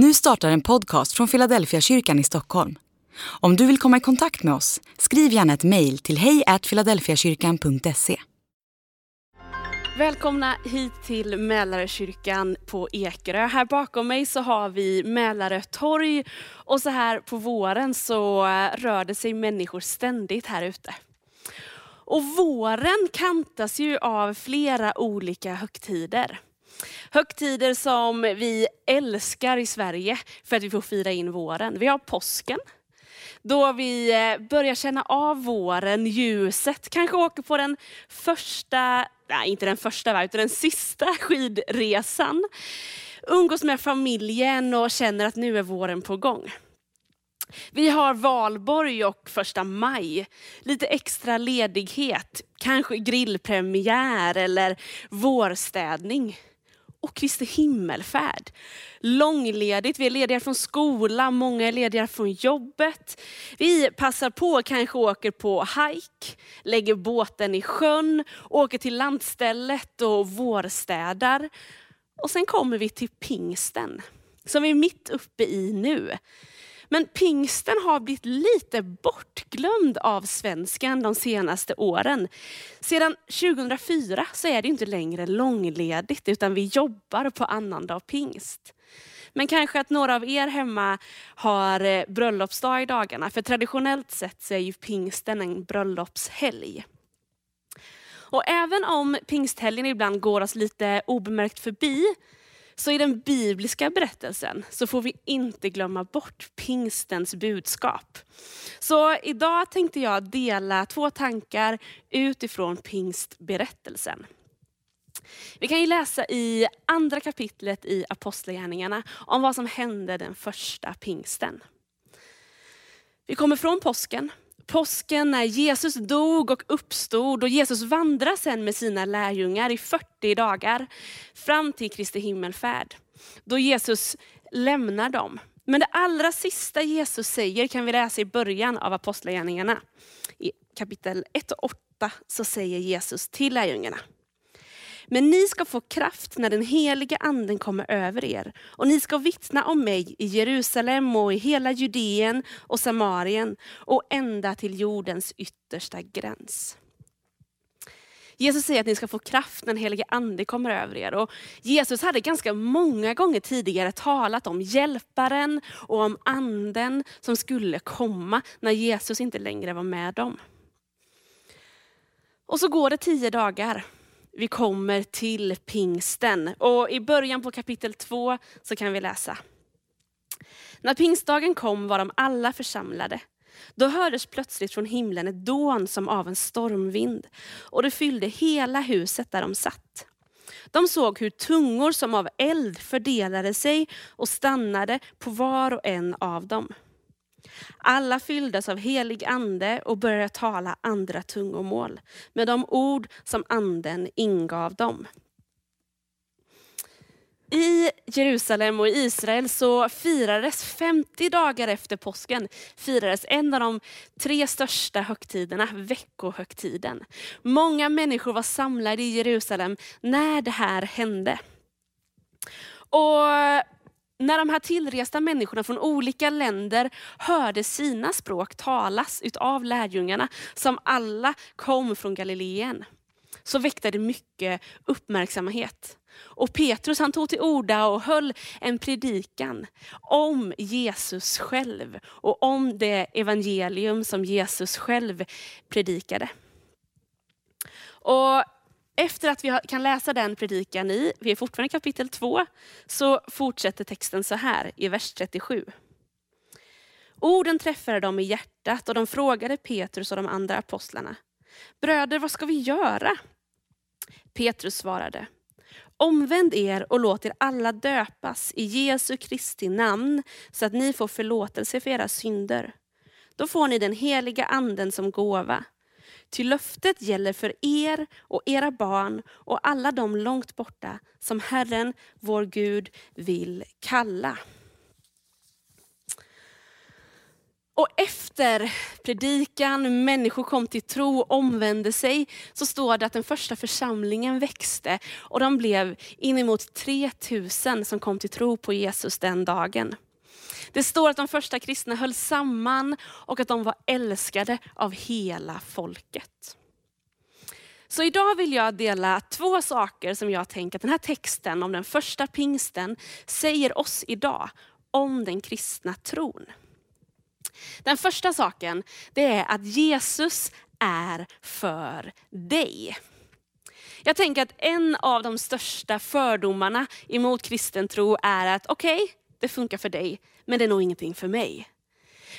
Nu startar en podcast från Philadelphia kyrkan i Stockholm. Om du vill komma i kontakt med oss, skriv gärna ett mejl till hejfiladelfiakyrkan.se. Välkomna hit till Mälarekyrkan på Ekerö. Här bakom mig så har vi Mälarö torg och så här på våren så rör det sig människor ständigt här ute. Och våren kantas ju av flera olika högtider. Högtider som vi älskar i Sverige för att vi får fira in våren. Vi har påsken, då vi eh, börjar känna av våren, ljuset, kanske åker på den första, nej inte den första, utan den sista skidresan. Umgås med familjen och känner att nu är våren på gång. Vi har valborg och första maj. Lite extra ledighet, kanske grillpremiär eller vårstädning och Kristi himmelfärd. Långledigt, vi är lediga från skolan, många är lediga från jobbet. Vi passar på, kanske åker på hike, lägger båten i sjön, åker till landstället och vårstädar. Och sen kommer vi till pingsten, som vi är mitt uppe i nu. Men pingsten har blivit lite bortglömd av svensken de senaste åren. Sedan 2004 så är det inte längre långledigt utan vi jobbar på annandag pingst. Men kanske att några av er hemma har eh, bröllopsdag i dagarna. För traditionellt sett så är ju pingsten en bröllopshelg. Och även om pingsthelgen ibland går oss lite obemärkt förbi så i den bibliska berättelsen så får vi inte glömma bort pingstens budskap. Så idag tänkte jag dela två tankar utifrån pingstberättelsen. Vi kan ju läsa i andra kapitlet i Apostlagärningarna om vad som hände den första pingsten. Vi kommer från påsken påsken när Jesus dog och uppstod och Jesus vandrar sen med sina lärjungar i 40 dagar fram till Kristi himmelfärd. Då Jesus lämnar dem. Men det allra sista Jesus säger kan vi läsa i början av Apostlagärningarna. I kapitel 1 och 8 så säger Jesus till lärjungarna. Men ni ska få kraft när den heliga anden kommer över er och ni ska vittna om mig i Jerusalem och i hela Judeen och Samarien och ända till jordens yttersta gräns. Jesus säger att ni ska få kraft när den helige ande kommer över er. Och Jesus hade ganska många gånger tidigare talat om hjälparen och om anden som skulle komma när Jesus inte längre var med dem. Och så går det tio dagar vi kommer till pingsten. Och I början på kapitel 2 så kan vi läsa. När pingstdagen kom var de alla församlade. Då hördes plötsligt från himlen ett dån som av en stormvind och det fyllde hela huset där de satt. De såg hur tungor som av eld fördelade sig och stannade på var och en av dem. Alla fylldes av helig ande och började tala andra tungomål med de ord som anden ingav dem. I Jerusalem och Israel så firades 50 dagar efter påsken firades en av de tre största högtiderna, veckohögtiden. Många människor var samlade i Jerusalem när det här hände. Och när de här tillresta människorna från olika länder hörde sina språk talas utav lärjungarna, som alla kom från Galileen, så väckte det mycket uppmärksamhet. Och Petrus han tog till orda och höll en predikan om Jesus själv och om det evangelium som Jesus själv predikade. Och efter att vi kan läsa den predikan i, vi är fortfarande i kapitel 2, så fortsätter texten så här i vers 37. Orden träffade dem i hjärtat och de frågade Petrus och de andra apostlarna. Bröder, vad ska vi göra? Petrus svarade. Omvänd er och låt er alla döpas i Jesu Kristi namn så att ni får förlåtelse för era synder. Då får ni den heliga anden som gåva. Ty löftet gäller för er och era barn och alla de långt borta som Herren, vår Gud, vill kalla. Och efter predikan, människor kom till tro, och omvände sig, så står det att den första församlingen växte och de blev inemot 3000 som kom till tro på Jesus den dagen. Det står att de första kristna höll samman och att de var älskade av hela folket. Så idag vill jag dela två saker som jag tänker att den här texten om den första pingsten säger oss idag om den kristna tron. Den första saken det är att Jesus är för dig. Jag tänker att en av de största fördomarna emot kristen tro är att okej, okay, det funkar för dig, men det är nog ingenting för mig.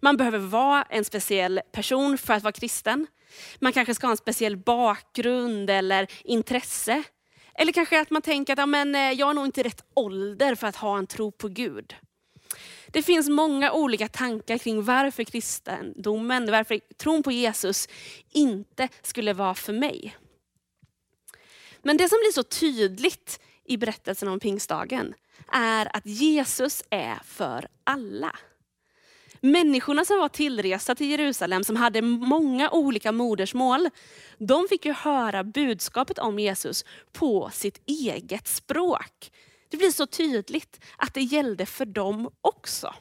Man behöver vara en speciell person för att vara kristen. Man kanske ska ha en speciell bakgrund eller intresse. Eller kanske att man tänker att ja, men, eh, jag är nog inte rätt ålder för att ha en tro på Gud. Det finns många olika tankar kring varför kristendomen, varför tron på Jesus inte skulle vara för mig. Men det som blir så tydligt i berättelsen om pingstdagen är att Jesus är för alla. Människorna som var tillresta till Jerusalem, som hade många olika modersmål, de fick ju höra budskapet om Jesus på sitt eget språk. Det blir så tydligt att det gällde för dem också.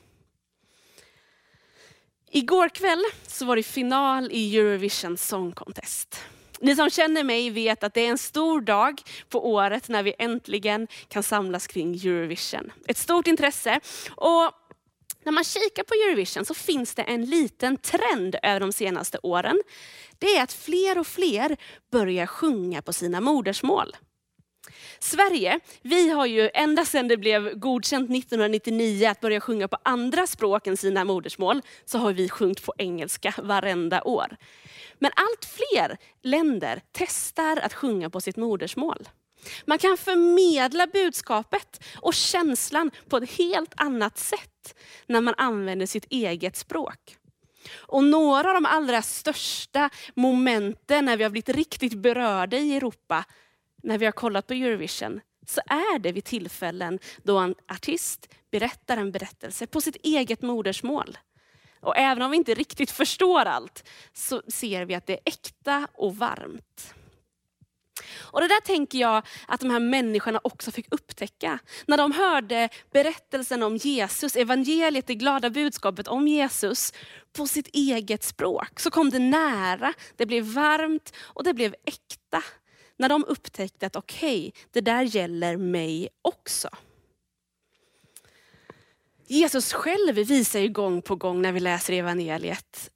Igår kväll så var det final i Eurovision Song Contest. Ni som känner mig vet att det är en stor dag på året när vi äntligen kan samlas kring Eurovision. Ett stort intresse. Och när man kikar på Eurovision så finns det en liten trend över de senaste åren. Det är att fler och fler börjar sjunga på sina modersmål. Sverige, vi har ju ända sedan det blev godkänt 1999 att börja sjunga på andra språk än sina modersmål, så har vi sjungit på engelska varenda år. Men allt fler länder testar att sjunga på sitt modersmål. Man kan förmedla budskapet och känslan på ett helt annat sätt när man använder sitt eget språk. Och några av de allra största momenten när vi har blivit riktigt berörda i Europa, när vi har kollat på Eurovision, så är det vid tillfällen då en artist berättar en berättelse på sitt eget modersmål. Och även om vi inte riktigt förstår allt, så ser vi att det är äkta och varmt. Och det där tänker jag att de här människorna också fick upptäcka. När de hörde berättelsen om Jesus, evangeliet, det glada budskapet om Jesus på sitt eget språk, så kom det nära, det blev varmt och det blev äkta. När de upptäckte att okej, okay, det där gäller mig också. Jesus själv visar ju gång på gång när vi läser evangeliet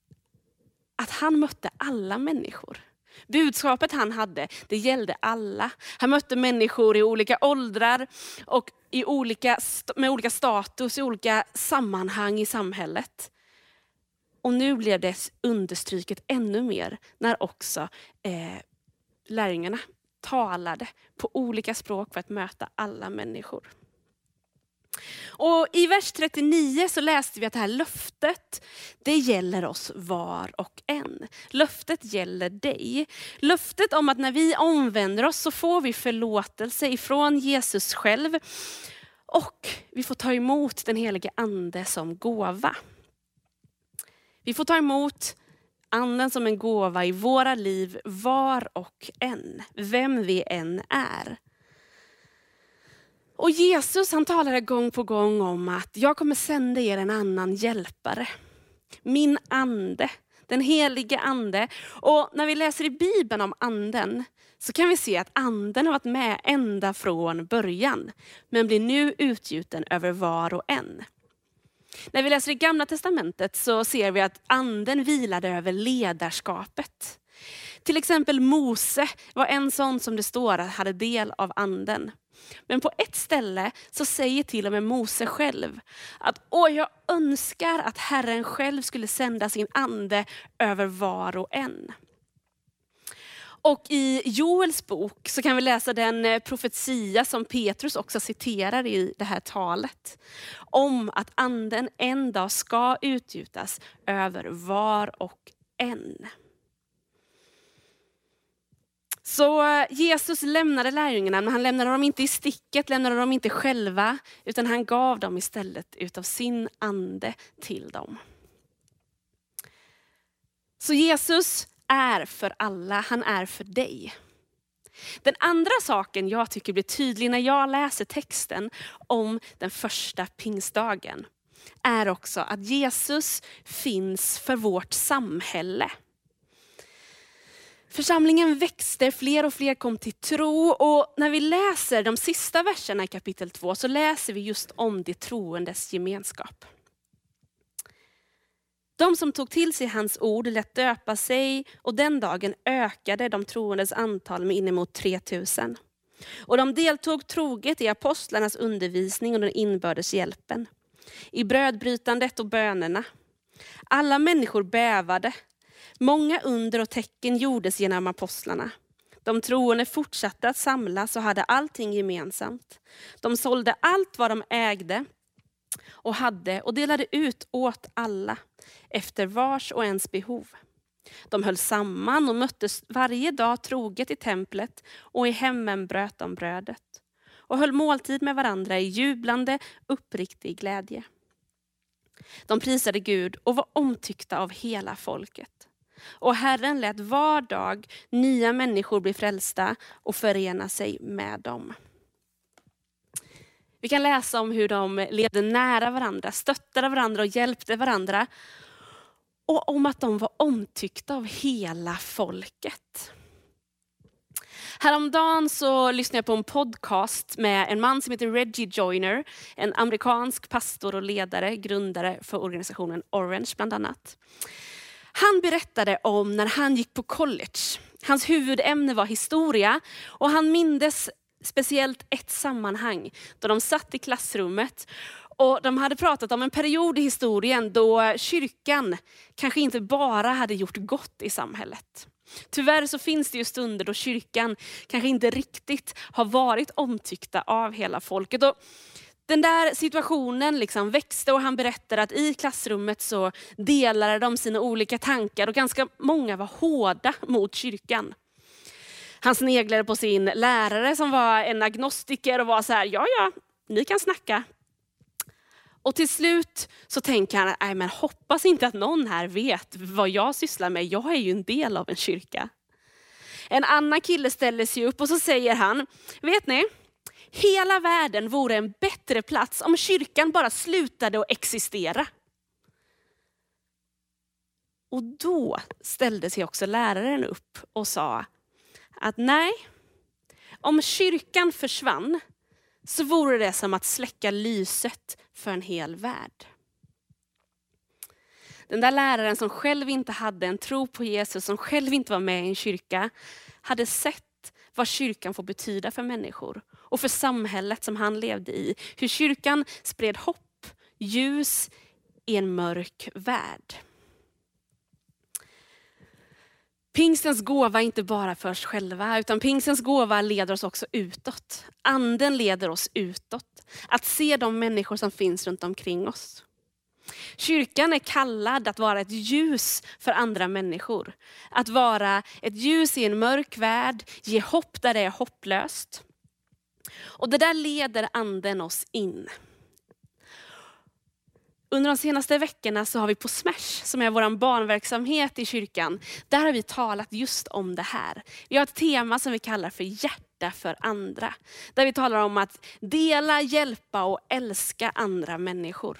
att han mötte alla människor. Budskapet han hade, det gällde alla. Han mötte människor i olika åldrar och i olika, med olika status, i olika sammanhang i samhället. Och nu blev det understryket ännu mer när också eh, lärjungarna talade på olika språk för att möta alla människor. Och I vers 39 så läste vi att det här löftet, det gäller oss var och en. Löftet gäller dig. Löftet om att när vi omvänder oss så får vi förlåtelse ifrån Jesus själv. Och vi får ta emot den helige ande som gåva. Vi får ta emot anden som en gåva i våra liv var och en, vem vi än är. Och Jesus han talade gång på gång om att jag kommer sända er en annan hjälpare. Min ande, den helige ande. Och när vi läser i Bibeln om anden så kan vi se att anden har varit med ända från början. Men blir nu utgjuten över var och en. När vi läser i gamla testamentet så ser vi att anden vilade över ledarskapet. Till exempel Mose var en sån som det står hade del av anden. Men på ett ställe så säger till och med Mose själv att Åh, jag önskar att Herren själv skulle sända sin ande över var och en. Och i Joels bok så kan vi läsa den eh, profetia som Petrus också citerar i det här talet. Om att anden en dag ska utgjutas över var och en. Så eh, Jesus lämnade lärjungarna, men han lämnade dem inte i sticket, lämnade dem inte själva, utan han gav dem istället utav sin ande till dem. Så Jesus är för alla, han är för dig. Den andra saken jag tycker blir tydlig när jag läser texten om den första pingstdagen är också att Jesus finns för vårt samhälle. Församlingen växte, fler och fler kom till tro och när vi läser de sista verserna i kapitel 2 så läser vi just om de troendes gemenskap. De som tog till sig hans ord lät döpa sig och den dagen ökade de troendes antal med inemot 3000. Och de deltog troget i apostlarnas undervisning och den inbördes hjälpen, i brödbrytandet och bönerna. Alla människor bävade. Många under och tecken gjordes genom apostlarna. De troende fortsatte att samlas och hade allting gemensamt. De sålde allt vad de ägde och hade och delade ut åt alla efter vars och ens behov. De höll samman och möttes varje dag troget i templet och i hemmen bröt de brödet och höll måltid med varandra i jublande, uppriktig glädje. De prisade Gud och var omtyckta av hela folket. Och Herren lät var dag nya människor bli frälsta och förena sig med dem. Vi kan läsa om hur de levde nära varandra, stöttade varandra och hjälpte varandra. Och om att de var omtyckta av hela folket. Häromdagen så lyssnade jag på en podcast med en man som heter Reggie Joyner. En amerikansk pastor och ledare, grundare för organisationen Orange bland annat. Han berättade om när han gick på college. Hans huvudämne var historia och han mindes speciellt ett sammanhang då de satt i klassrummet och de hade pratat om en period i historien då kyrkan kanske inte bara hade gjort gott i samhället. Tyvärr så finns det ju stunder då kyrkan kanske inte riktigt har varit omtyckta av hela folket. Och den där situationen liksom växte och han berättade att i klassrummet så delade de sina olika tankar och ganska många var hårda mot kyrkan. Han sneglade på sin lärare som var en agnostiker och var så här, ja ja, ni kan snacka. Och till slut så tänker han, nej men hoppas inte att någon här vet vad jag sysslar med, jag är ju en del av en kyrka. En annan kille ställer sig upp och så säger han, vet ni, hela världen vore en bättre plats om kyrkan bara slutade att existera. Och då ställde sig också läraren upp och sa, att nej, om kyrkan försvann så vore det som att släcka lyset för en hel värld. Den där läraren som själv inte hade en tro på Jesus, som själv inte var med i en kyrka, hade sett vad kyrkan får betyda för människor och för samhället som han levde i. Hur kyrkan spred hopp, ljus i en mörk värld. Pingstens gåva är inte bara för oss själva, utan pingstens gåva leder oss också utåt. Anden leder oss utåt. Att se de människor som finns runt omkring oss. Kyrkan är kallad att vara ett ljus för andra människor. Att vara ett ljus i en mörk värld, ge hopp där det är hopplöst. Och det där leder anden oss in. Under de senaste veckorna så har vi på Smash, som är vår barnverksamhet i kyrkan, där har vi talat just om det här. Vi har ett tema som vi kallar för hjärta för andra. Där vi talar om att dela, hjälpa och älska andra människor.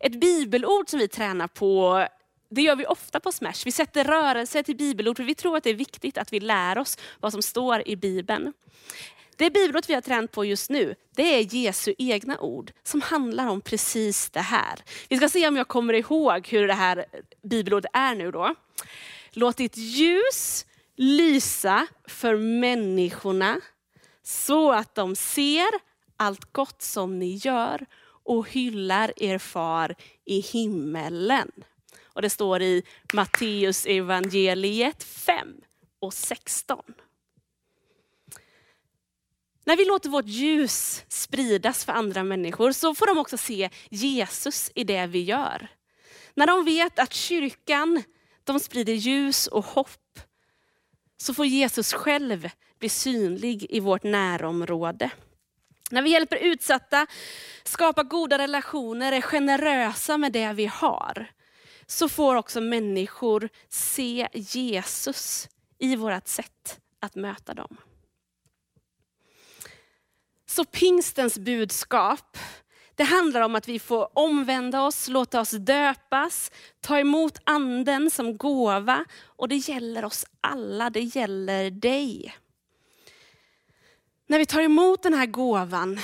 Ett bibelord som vi tränar på det gör vi ofta på Smash. Vi sätter rörelse till bibelord för vi tror att det är viktigt att vi lär oss vad som står i Bibeln. Det bibelord vi har tränat på just nu, det är Jesu egna ord som handlar om precis det här. Vi ska se om jag kommer ihåg hur det här bibelordet är nu då. Låt ditt ljus lysa för människorna så att de ser allt gott som ni gör och hyllar er far i himmelen. Och det står i Matteus evangeliet 5 och 16. När vi låter vårt ljus spridas för andra människor så får de också se Jesus i det vi gör. När de vet att kyrkan, de sprider ljus och hopp, så får Jesus själv bli synlig i vårt närområde. När vi hjälper utsatta, skapar goda relationer, är generösa med det vi har, så får också människor se Jesus i vårt sätt att möta dem. Så pingstens budskap, det handlar om att vi får omvända oss, låta oss döpas, ta emot anden som gåva. Och det gäller oss alla, det gäller dig. När vi tar emot den här gåvan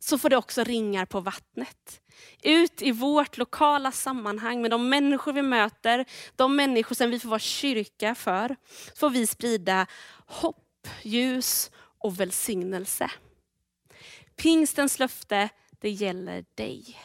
så får det också ringar på vattnet. Ut i vårt lokala sammanhang med de människor vi möter, de människor som vi får vara kyrka för, får vi sprida hopp, ljus och välsignelse. Pingstens löfte, det gäller dig.